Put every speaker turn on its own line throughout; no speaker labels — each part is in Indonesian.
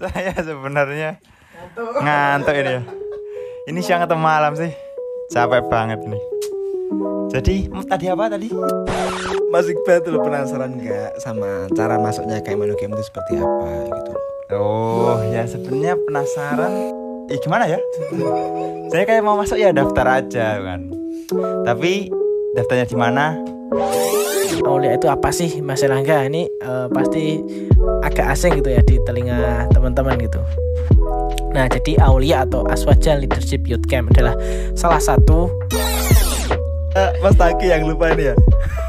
Saya sebenarnya ngantuk ini ya. Ini siang atau malam sih? Capek banget ini. Jadi tadi apa tadi?
Mas Iqbal tuh penasaran nggak sama cara masuknya kayak menu game itu seperti apa gitu.
Oh ya sebenarnya penasaran. Eh gimana ya? Saya kayak mau masuk ya daftar aja kan. Tapi daftarnya di mana?
Aulia itu apa sih Mas Erlangga? Ini eh, pasti agak asing gitu ya di telinga teman-teman gitu. Nah, jadi Aulia atau Aswaja Leadership Youth Camp adalah salah satu
Eh, Mas Taki yang lupa ini ya.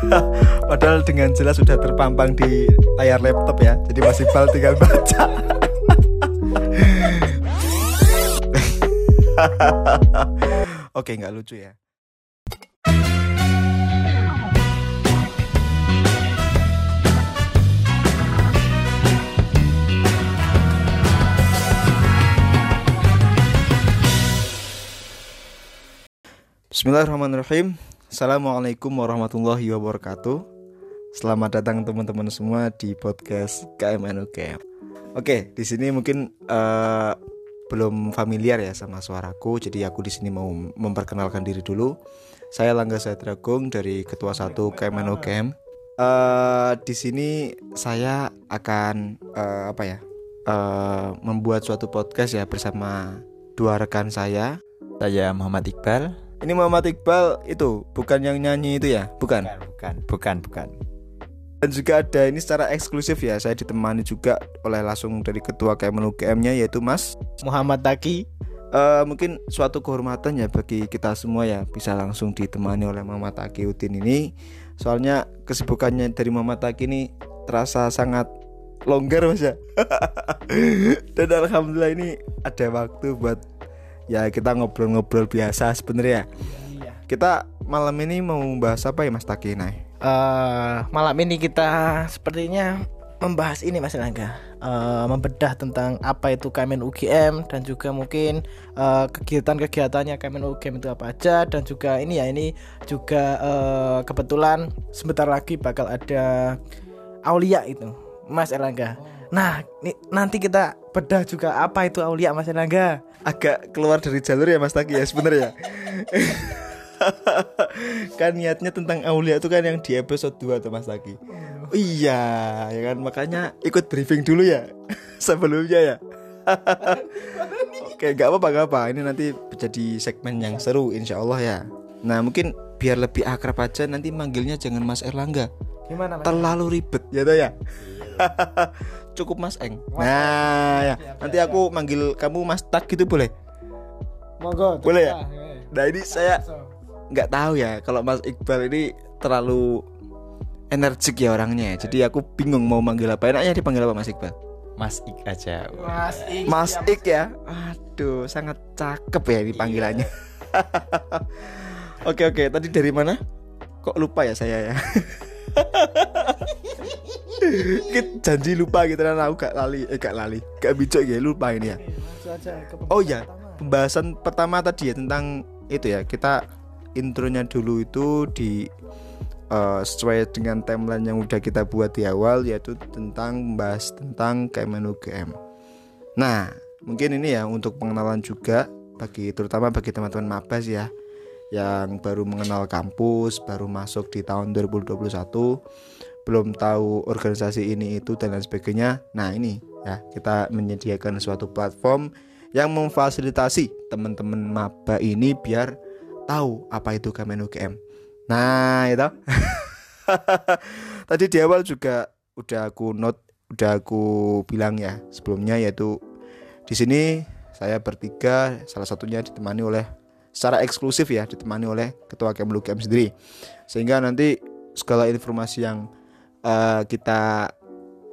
Padahal dengan jelas sudah terpampang di layar laptop ya. Jadi Mas Iqbal tinggal baca. Oke, nggak lucu ya. Bismillahirrahmanirrahim. Assalamualaikum warahmatullahi wabarakatuh. Selamat datang teman-teman semua di podcast KMNU Camp. Oke, di sini mungkin eh, belum familiar ya sama suaraku, jadi aku di sini mau memperkenalkan diri dulu. Saya Langga Sadragung dari Ketua 1 KMNU Camp. Eh, di sini saya akan eh, apa ya? eh, membuat suatu podcast ya bersama dua rekan saya
Saya Muhammad Iqbal.
Ini Muhammad Iqbal itu bukan yang nyanyi itu ya, bukan.
bukan, bukan, bukan.
Dan juga ada ini secara eksklusif ya, saya ditemani juga oleh langsung dari ketua Kemenlu GM-nya yaitu Mas.
Muhammad Taki.
Eh, mungkin suatu kehormatan ya bagi kita semua ya bisa langsung ditemani oleh Muhammad Taki Udin ini. Soalnya kesibukannya dari Muhammad Taki ini terasa sangat longgar mas ya. Dan alhamdulillah ini ada waktu buat ya kita ngobrol-ngobrol biasa sebenarnya. Kita malam ini mau membahas apa ya Mas Taki Nay?
Eh, malam ini kita sepertinya membahas ini Mas Erlangga. Eh, membedah tentang apa itu KMN UGM dan juga mungkin eh, kegiatan-kegiatannya KMN UGM itu apa aja dan juga ini ya ini juga eh, kebetulan sebentar lagi bakal ada Aulia itu Mas Erlangga. Nah, nanti kita bedah juga apa itu Aulia Mas Erlangga.
agak keluar dari jalur ya Mas Taki ya sebenarnya. kan niatnya tentang Aulia itu kan yang di episode 2 tuh Mas Taki. Oh, iya, ya kan makanya ikut briefing dulu ya sebelumnya ya. Oke, nggak apa-apa, nggak apa. Ini nanti jadi segmen yang seru, insya Allah ya. Nah, mungkin biar lebih akrab aja nanti manggilnya jangan Mas Erlangga,
Gimana Mas?
terlalu ribet ya toh ya. Cukup Mas Eng. Nah, ya. Nanti aku manggil kamu Mas Tak gitu boleh?
Monggo.
Boleh ya? Nah ini saya nggak tahu ya kalau Mas Iqbal ini terlalu energik ya orangnya. Jadi aku bingung mau manggil apa. Enaknya dipanggil apa Mas Iqbal?
Mas Ik aja.
Mas Ik.
Mas Ik ya. Aduh, sangat cakep ya ini panggilannya. oke oke. Tadi dari mana? Kok lupa ya saya ya? Janji lupa gitu kan aku gak lali, eh gak lali, gak bijak ya lupa ini ya. Oh iya, pembahasan pertama tadi ya tentang itu ya kita intronya dulu itu di eh, sesuai dengan timeline yang udah kita buat di awal yaitu tentang membahas tentang Kemen UGM. Nah mungkin ini ya untuk pengenalan juga bagi terutama bagi teman-teman mabas ya yang baru mengenal kampus baru masuk di tahun 2021 belum tahu organisasi ini itu dan lain sebagainya. Nah ini ya kita menyediakan suatu platform yang memfasilitasi teman-teman maba ini biar tahu apa itu Kemen UGM. Nah itu tadi di awal juga udah aku note, udah aku bilang ya sebelumnya yaitu di sini saya bertiga salah satunya ditemani oleh secara eksklusif ya ditemani oleh ketua Kemen UGM sendiri sehingga nanti segala informasi yang eh, kita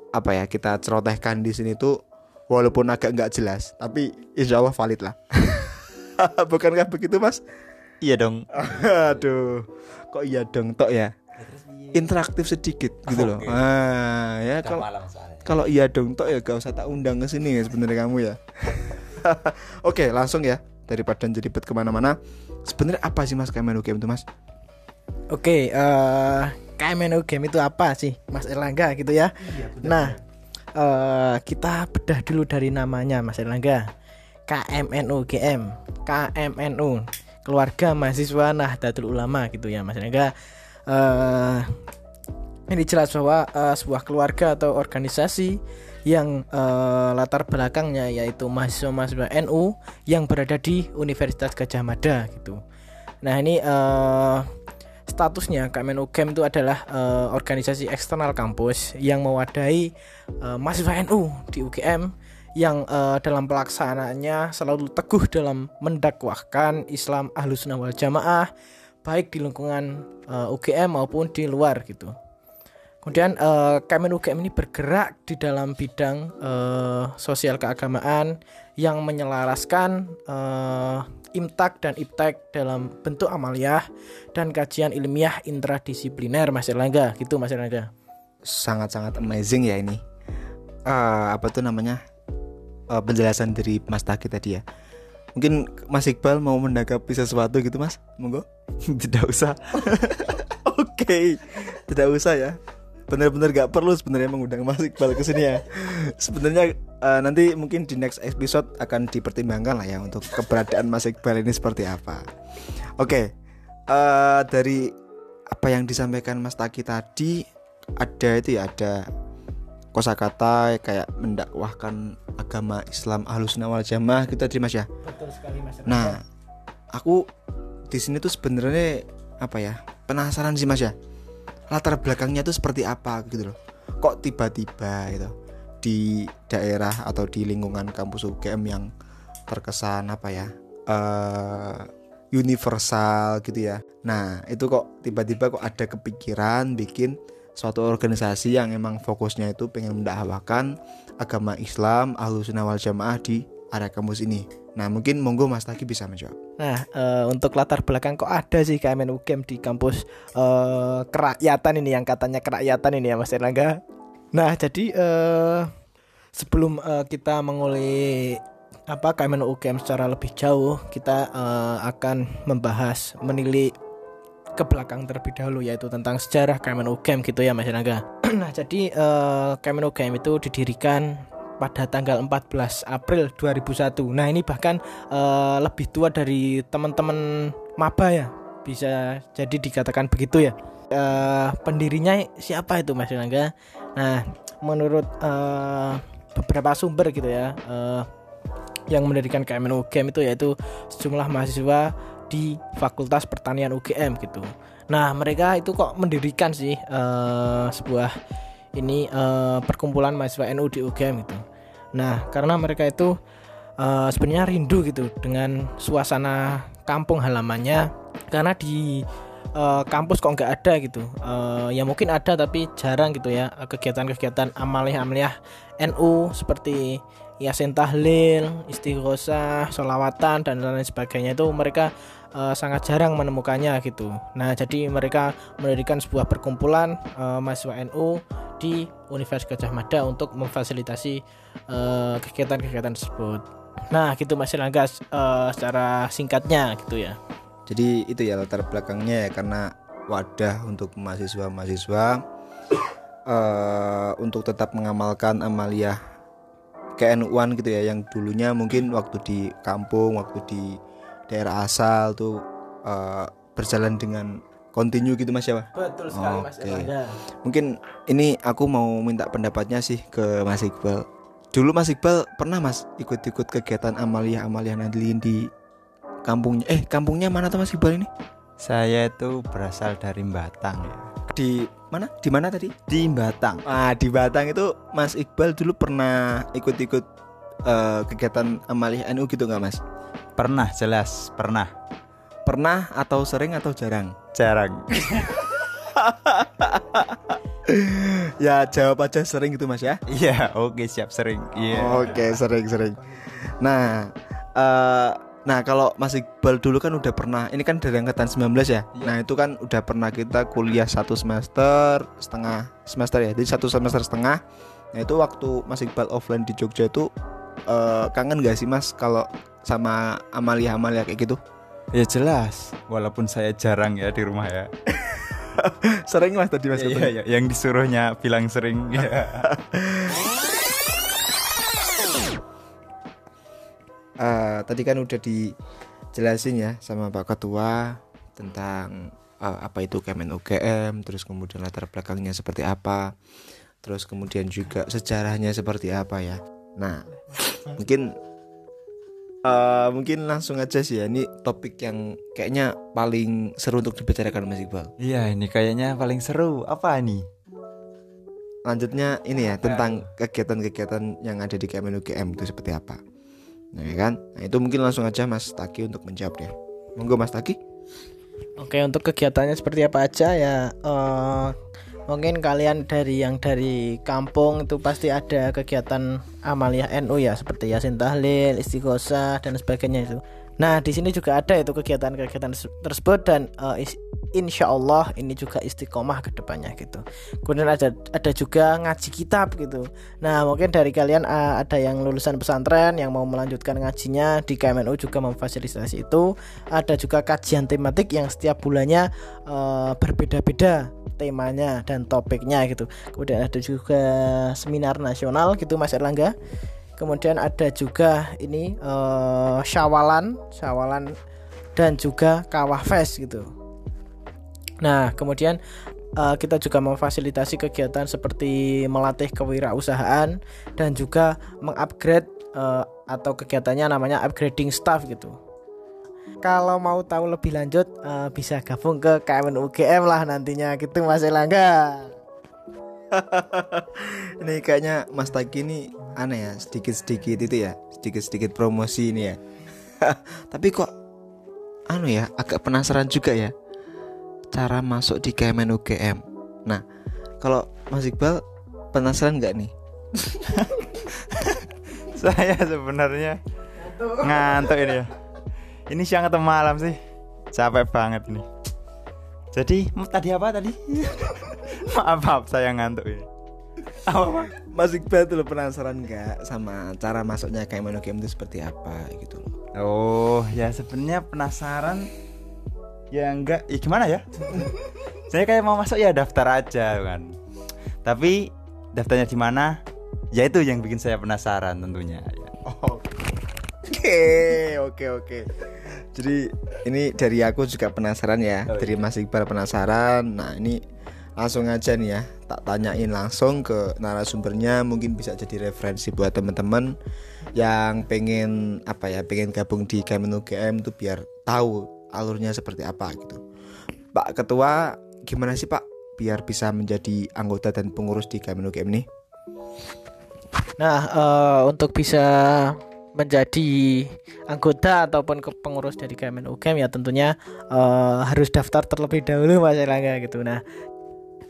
apa ya kita cerotehkan di sini tuh walaupun agak nggak jelas tapi insya Allah valid lah. Bukankah begitu mas?
Iya dong.
aduh kok iya dong tok ya? Interaktif sedikit gitu loh. Ah ya kalau kalau iya dong tok ya gak usah tak undang ke sini ya sebenarnya kamu ya. Oke langsung ya daripada jadi bet ke mana-mana. Sebenarnya apa sih mas Kemen UGM itu mas?
Oke, eh KMN UGM itu apa sih, Mas Erlangga gitu ya? nah, eh, kita bedah dulu dari namanya Mas Erlangga. KMNU GM, KMNU, Keluarga Mahasiswa Nahdlatul Ulama gitu ya Mas Erlangga. Eh, ini jelas bahwa eh, sebuah keluarga atau organisasi yang eh, latar belakangnya yaitu mahasiswa-mahasiswa NU yang berada di Universitas Gajah Mada gitu. Nah ini eh, statusnya KMNU GEM itu adalah eh, organisasi eksternal kampus yang mewadahi eh, mahasiswa NU di UGM yang eh, dalam pelaksanaannya selalu teguh dalam mendakwahkan Islam Ahlus Sunnah wal Jamaah baik di lingkungan eh, UGM maupun di luar gitu. Kemudian eh, Kemen UGM ini bergerak di dalam bidang eh, sosial keagamaan yang menyelaraskan eh, imtak dan iptek dalam bentuk amaliyah dan kajian ilmiah intradisipliner Mas Erlangga. Gitu Mas Erlangga.
sangat-sangat amazing ya ini. Eh, apa tuh namanya? Eh, penjelasan dari Mas Taki tadi ya. Mungkin Mas Iqbal mau menanggapi sesuatu gitu Mas? Monggo.
Tidak usah.
Oke, tidak usah ya. Bener-bener gak perlu sebenarnya mengundang Mas Iqbal ke sini ya. Sebenarnya eh, nanti mungkin di next episode akan dipertimbangkan lah ya untuk keberadaan Mas Iqbal ini seperti apa. Oke, eh, dari apa yang disampaikan Mas Taki tadi ada itu ya ada kosakata kayak mendakwahkan agama Islam Ahlus wal Jamaah gitu tadi Mas ya.
Betul sekali Mas
Nah, aku di sini tuh sebenarnya apa ya penasaran sih mas ya latar belakangnya tuh seperti apa gitu loh. Kok tiba-tiba gitu di daerah atau di lingkungan kampus UGM yang terkesan apa ya eh universal gitu ya. Nah itu kok tiba-tiba kok ada kepikiran bikin suatu organisasi yang emang fokusnya itu pengen mendakwakan agama Islam Ahlus Sunnah wal Jamaah di area kampus ini. Nah mungkin monggo Mas Taki bisa menjawab.
Nah, eh, untuk latar belakang kok ada sih KMN UGM di kampus eh, kerakyatan ini yang katanya kerakyatan ini ya Mas Erlangga. Nah, jadi eh, sebelum eh, kita menguli apa KMN UGM secara lebih jauh, kita eh, akan membahas menilik ke belakang terlebih dahulu yaitu tentang sejarah KMN UGM gitu ya Mas Erlangga. nah, jadi eh, KMN UGM itu didirikan pada tanggal 14 April 2001. Nah, ini bahkan eh, lebih tua dari teman-teman maba ya. Bisa jadi dikatakan begitu ya. Eh, pendirinya siapa itu Mas Erlangga? Nah, menurut eh, beberapa sumber gitu ya, eh, yang mendirikan KMN UGM itu yaitu sejumlah mahasiswa di Fakultas Pertanian UGM gitu. Nah, mereka itu kok mendirikan sih eh, sebuah ini eh, perkumpulan mahasiswa NU di UGM gitu. Nah, karena mereka itu eh, sebenarnya rindu gitu dengan suasana kampung halamannya karena di eh, kampus kok nggak ada gitu. Eh, ya mungkin ada tapi jarang gitu ya kegiatan-kegiatan amaliyah-amaliyah NU seperti Yasin Tahlil, Istighosah, Solawatan dan lain sebagainya itu mereka eh, sangat jarang menemukannya gitu. Nah, jadi mereka mendirikan sebuah perkumpulan eh, mahasiswa NU di Universitas Gajah Mada untuk memfasilitasi eh, kegiatan-kegiatan tersebut. Nah, gitu Mas Erlangga eh, secara singkatnya gitu ya.
Jadi itu ya latar belakangnya ya karena wadah untuk mahasiswa-mahasiswa eh untuk tetap mengamalkan amaliyah KNU-an gitu ya yang dulunya mungkin waktu di kampung, waktu di daerah asal tuh eh, berjalan dengan kontinu gitu Mas ya. Pak?
Betul
sekali, Mas Oke. Mungkin ini aku mau minta pendapatnya sih ke Mas Iqbal. Dulu Mas Iqbal pernah Mas ikut-ikut kegiatan amaliyah-amaliyah nadlin di kampungnya. Eh, kampungnya mana tuh Mas Iqbal ini?
Saya itu berasal dari Batang ya.
Di mana? Di mana tadi?
Di Batang.
Ah, di Batang itu Mas Iqbal dulu pernah ikut-ikut eh, kegiatan amaliyah NU gitu nggak Mas?
Pernah jelas, pernah.
Pernah atau sering atau jarang?
Jarang.
Ya jawab aja sering gitu Mas ya.
Iya, oke siap sering. Iya.
Oke, sering-sering. Nah, eh nah kalau Mas Iqbal dulu kan udah pernah, ini kan dari angkatan 19 ya. Nah, itu kan udah pernah kita kuliah satu semester setengah semester ya. Jadi satu semester setengah. Nah, itu waktu Mas Iqbal offline di Jogja itu eh, kangen gak sih Mas kalau sama Amalia-Amalia kayak gitu?
Ya jelas, walaupun saya jarang ya di rumah ya.
sering lah tadi mas.
ya,
ya,
ya. yang disuruhnya bilang sering. ya.
uh, tadi kan udah dijelasin ya sama Pak Ketua tentang uh, apa itu Kemen UGM, terus kemudian latar belakangnya seperti apa, terus kemudian juga sejarahnya seperti apa ya. Nah, mungkin eh, mungkin langsung aja sih ya ini topik yang kayaknya paling seru untuk dibicarakan Mas Iqbal.
Iya, ini kayaknya paling seru. Apa nih?
Lanjutnya ini ya tentang kegiatan-kegiatan yang ada di Kemen UGM itu seperti apa. Nah, ya kan? Nah, itu mungkin langsung aja Mas Taki untuk menjawab deh. Monggo Mas Taki.
Oke untuk kegiatannya seperti apa aja ya eh, mungkin kalian dari yang dari kampung itu pasti ada kegiatan amaliyah NU ya seperti yasin tahlil, istighosah dan sebagainya itu. Nah di sini juga ada itu kegiatan-kegiatan tersebut dan is- insya Allah ini juga istiqomah ke depannya gitu. Kemudian ada ada juga ngaji kitab gitu. Nah mungkin dari kalian eh, ada yang lulusan pesantren yang mau melanjutkan ngajinya di KMNU juga memfasilitasi itu. Ada juga kajian tematik yang setiap bulannya eh, berbeda-beda temanya dan topiknya gitu. Kemudian ada juga seminar nasional gitu Mas Erlangga. Kemudian ada juga ini eh, syawalan, syawalan dan juga kawah fest gitu. Nah, kemudian eh, kita juga memfasilitasi kegiatan seperti melatih kewirausahaan dan juga mengupgrade eh, atau kegiatannya namanya upgrading staff gitu. Kalau mau tahu lebih lanjut eh, bisa gabung ke KMN UGM lah nantinya gitu Mas Elangga.
ini kayaknya Mas Taki ini aneh ya, sedikit-sedikit itu ya, sedikit-sedikit promosi ini ya. Tapi kok anu ya, agak penasaran juga ya cara masuk di Kemen UGM. Nah, kalau Mas Iqbal penasaran nggak nih?
Saya sebenarnya ngantuk ini ya. Ini siang atau malam sih? Capek banget nih. Jadi tadi apa tadi? maaf, maaf saya ngantuk ini. Apa, apa?
Mas Iqbal tuh lo penasaran nggak sama cara masuknya Kemen UGM itu seperti apa gitu loh.
Oh ya sebenarnya penasaran ya enggak ya gimana ya saya kayak mau masuk ya daftar aja kan tapi daftarnya di mana ya itu yang bikin saya penasaran tentunya ya.
Oke, oke, oke. Jadi ini dari aku juga penasaran ya,
Oh,
dari Mas Iqbal penasaran. Nah ini langsung aja nih ya, tak tanyain langsung ke narasumbernya, mungkin bisa jadi referensi buat teman-teman yang pengen apa ya, pengen gabung di Kemen UGM tuh biar tahu alurnya seperti apa gitu. Pak Ketua, gimana sih Pak biar bisa menjadi anggota dan pengurus di Kemen UGM nih?
Nah, eh, untuk bisa menjadi anggota ataupun pengurus dari KMN UGM ya tentunya eh, harus daftar terlebih dahulu Mas Erlangga gitu. Nah,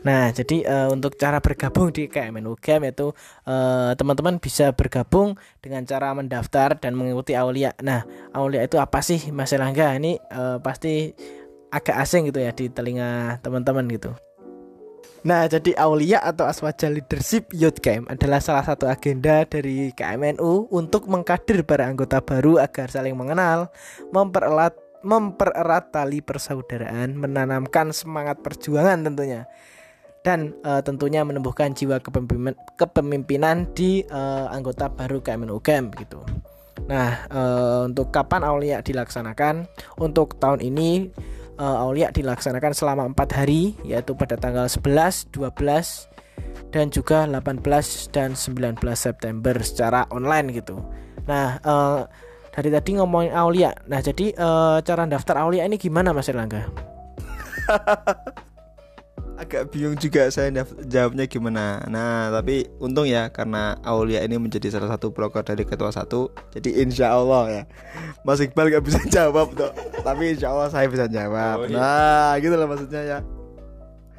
nah jadi eh, untuk cara bergabung di KMN UGM itu eh, teman-teman bisa bergabung dengan cara mendaftar dan mengikuti Aulia. Nah, Aulia itu apa sih Mas Erlangga? Ini eh, pasti agak asing gitu ya di telinga teman-teman gitu. Nah, jadi Aulia atau Aswaja Leadership Youth Camp adalah salah satu agenda dari KMNU untuk mengkader para anggota baru agar saling mengenal, mempererat mempererat tali persaudaraan, menanamkan semangat perjuangan tentunya. Dan eh, tentunya menumbuhkan jiwa kepemimpinan, kepemimpinan di eh, anggota baru KMNU Camp gitu. Nah, eh, untuk kapan Aulia dilaksanakan? Untuk tahun ini eh, Aulia dilaksanakan selama empat hari yaitu pada tanggal 11, 12 dan juga 18 dan 19 September secara online gitu. Nah, eh, dari tadi ngomongin Aulia. Nah, jadi eh, cara daftar Aulia ini gimana Mas Erlangga?
agak bingung juga saya jawabnya gimana. Nah, tapi untung ya karena Aulia ini menjadi salah satu broker dari ketua satu. Jadi insya Allah ya, Mas Iqbal gak bisa jawab tuh. Tapi insya Allah saya bisa jawab.
Oh, iya.
Nah, gitu lah maksudnya ya.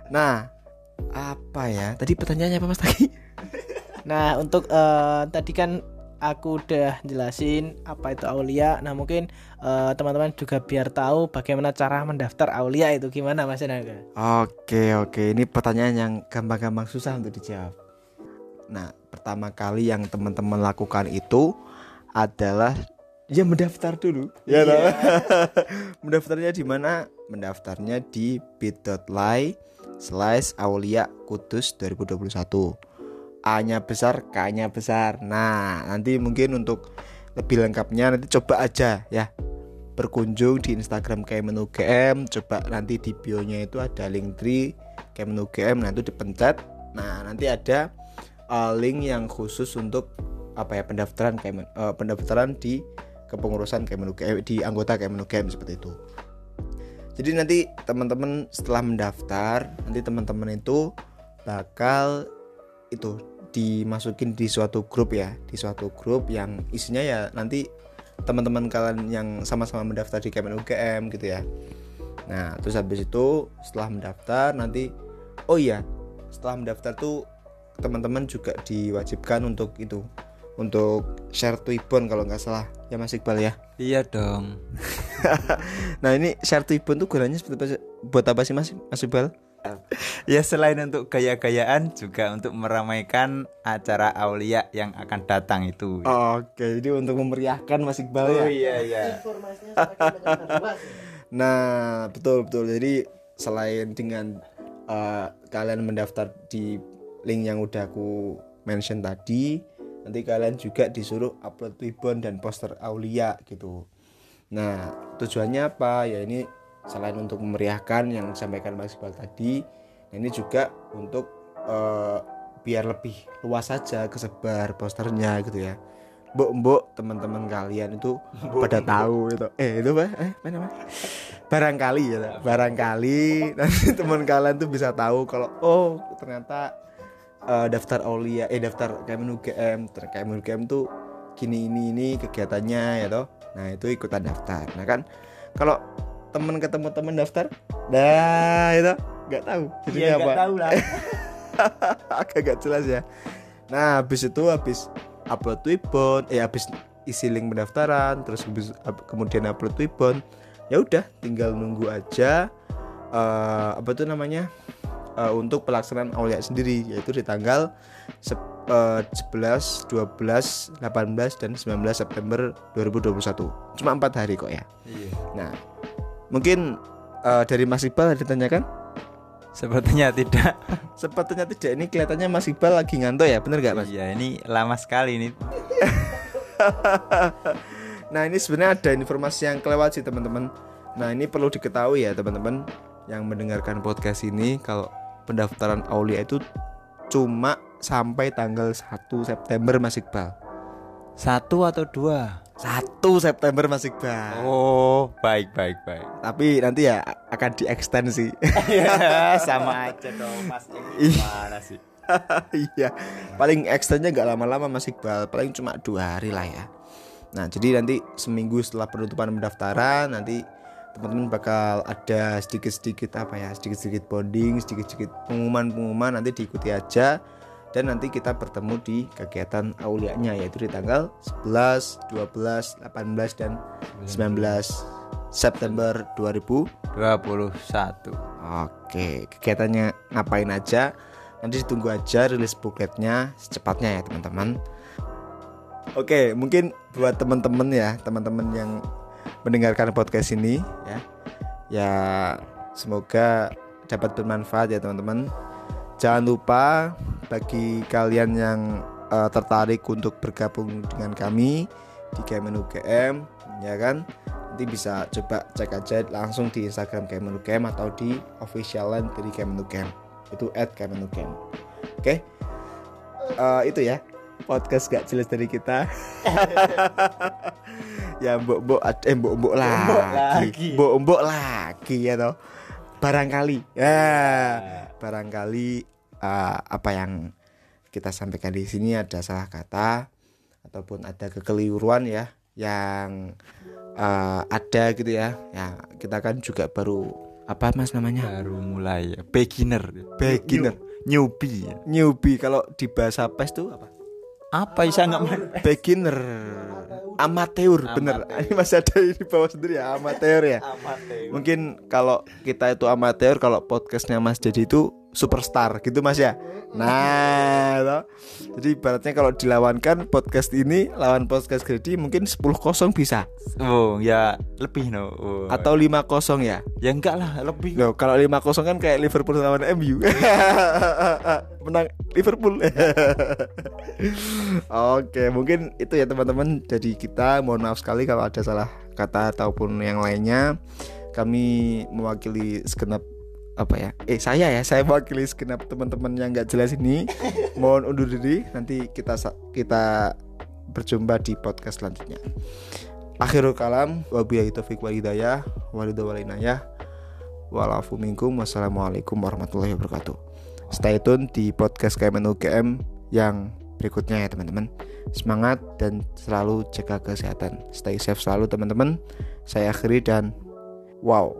Nah, apa ya? Tadi pertanyaannya apa Mas Taki?
Nah, untuk eh, tadi kan aku udah jelasin apa itu Aulia. Nah, mungkin eh, teman-teman juga biar tahu bagaimana cara mendaftar Aulia itu gimana Mas Erlangga?
Oke oke ini pertanyaan yang gampang-gampang susah untuk dijawab. Nah pertama kali yang teman-teman lakukan itu adalah ya mendaftar dulu. Ya toh? Mendaftarnya di mana? Mendaftarnya di bit.ly slash Aulia Kudus 2021 A-nya besar, K-nya besar. Nah, nanti mungkin untuk lebih lengkapnya nanti coba aja ya. Berkunjung di Instagram Kemen UGM coba nanti di bio-nya itu ada link tree Kemen UGM nah itu dipencet. Nah nanti ada uh, link yang khusus untuk apa ya pendaftaran Kemen uh, pendaftaran di kepengurusan Kemen UGM di anggota Kemen UGM seperti itu. Jadi nanti teman-teman setelah mendaftar nanti teman-teman itu bakal itu dimasukin di suatu grup ya. Di suatu grup yang isinya ya nanti teman-teman kalian yang sama-sama mendaftar di Kemen UGM gitu ya. Nah terus habis itu setelah mendaftar nanti oh iya setelah mendaftar tuh teman-teman juga diwajibkan untuk itu untuk share Twibbon kalau nggak salah. Ya Mas Iqbal ya?
Iya dong.
nah ini share Twibbon tuh gunanya buat apa sih Mas? Mas Iqbal
Ya selain untuk gaya-gayaan juga untuk meramaikan acara Aulia yang akan datang itu.
Oke, jadi untuk memeriahkan Mas Iqbal ya.
iya iya.
Informasinya.
Nah, betul betul. Jadi selain dengan uh, kalian mendaftar di link yang udah aku mention tadi, nanti kalian juga disuruh upload Twibbon dan poster Aulia gitu. Nah, tujuannya apa? Ya ini selain untuk memeriahkan yang disampaikan Mas Iqbal tadi, ini juga untuk uh, biar lebih luas saja kesebar posternya gitu ya. Mbok-mbok teman-teman kalian itu pada tahu itu. Eh, itu apa? Eh, apa namanya? barangkali ya barangkali nanti teman kalian tuh bisa tahu kalau oh ternyata eh, daftar Aulia eh daftar Kemen UGM Kemen UGM tuh gini ini ini kegiatannya ya toh nah itu ikutan daftar nah kan kalau temen ketemu temen daftar. Dah itu. Nggak tahu jadinya apa.
tahu lah.
agak gak jelas ya. Nah habis itu habis upload Twibbon eh habis isi link pendaftaran terus habis, kemudian upload Twibbon ya udah tinggal nunggu aja eh, apa tuh namanya eh, untuk pelaksanaan Aulia sendiri yaitu di tanggal eh, 11, 12, 18 dan 19 September 2021 cuma empat hari kok ya.
Iya.
nah mungkin eh, dari Mas Iqbal ada ditanyakan
Sepertinya tidak.
Sepertinya tidak ini kelihatannya Mas Iqbal lagi ngantuk ya, bener gak Mas?
Iya, ini lama sekali ini.
Nah ini sebenarnya ada informasi yang kelewat sih teman-teman. Nah ini perlu diketahui ya teman-teman yang mendengarkan podcast ini kalau pendaftaran Aulia itu cuma sampai tanggal 1 September Mas Iqbal.
Satu atau dua?
1 September Mas Iqbal.
Oh, baik baik baik.
Tapi nanti ya akan diekstensi.
Iya, sama aja dong, Mas. Ini Gimana sih?
iya paling extendnya nggak lama-lama Mas Iqbal paling cuma dua hari lah ya nah jadi nanti seminggu setelah penutupan pendaftaran nanti teman-teman bakal ada sedikit-sedikit apa ya sedikit-sedikit bonding sedikit-sedikit pengumuman-pengumuman nanti diikuti aja dan nanti kita bertemu di kegiatan aulianya yaitu di tanggal 11, 12, 18 dan 19 September 2000
21.
Oke, kegiatannya ngapain aja? Nanti ditunggu aja rilis bookletnya secepatnya ya teman-teman. Oke, mungkin buat teman-teman ya, teman-teman yang mendengarkan podcast ini ya, ya semoga dapat bermanfaat ya teman-teman. Jangan lupa bagi kalian yang eh, tertarik untuk bergabung dengan kami di Kemen UGM, ya kan? Nanti bisa coba cek aja langsung di Instagram Kemen UGM atau di official line dari Kemen UGM. Itu at Kemen UGM. Oke, Eh, itu ya podcast gak jelas dari kita. ya mbok mbok eh mbok mbok lagi, mbok mbok lagi ya toh. Barangkali ya, barangkali eh, apa yang kita sampaikan di sini ada salah kata ataupun ada kekeliruan ya yang eh, ada gitu ya. Ya kita kan juga baru apa mas namanya
Baru mulai ya. beginner.
beginner
New- newbie. ya.
newbie kalau di bahasa pes tuh apa
Apa bisa nggak
beginner amateur bener ini masih ada di bawah sendiri ya amateur ya mungkin kalau kita itu amateur kalau podcastnya Mas Dedi itu superstar gitu Mas ya. Nah, toh. jadi ibaratnya kalau dilawankan podcast ini lawan podcast Grady mungkin 10-0 bisa
Oh, ya lebih no. Oh.
atau 5-0 ya.
ya enggak lah, lebih.
Loh, kalau 5-0 kan kayak Liverpool lawan MU. Menang Liverpool. Oke, mungkin itu ya teman-teman. Jadi kita mohon maaf sekali kalau ada salah kata ataupun yang lainnya. Kami mewakili segenap apa ya? Eh saya ya, saya mewakili segenap teman-teman yang nggak jelas ini. Mohon undur diri. Nanti kita kita berjumpa di podcast selanjutnya. Akhirul kalam wabillahi taufiq wal hidayah walidu walinayah walafu minkum wassalamualaikum warahmatullahi wabarakatuh stay tune di podcast KMN UGM yang berikutnya ya teman-teman semangat dan selalu jaga kesehatan stay safe selalu teman-teman saya akhiri dan wow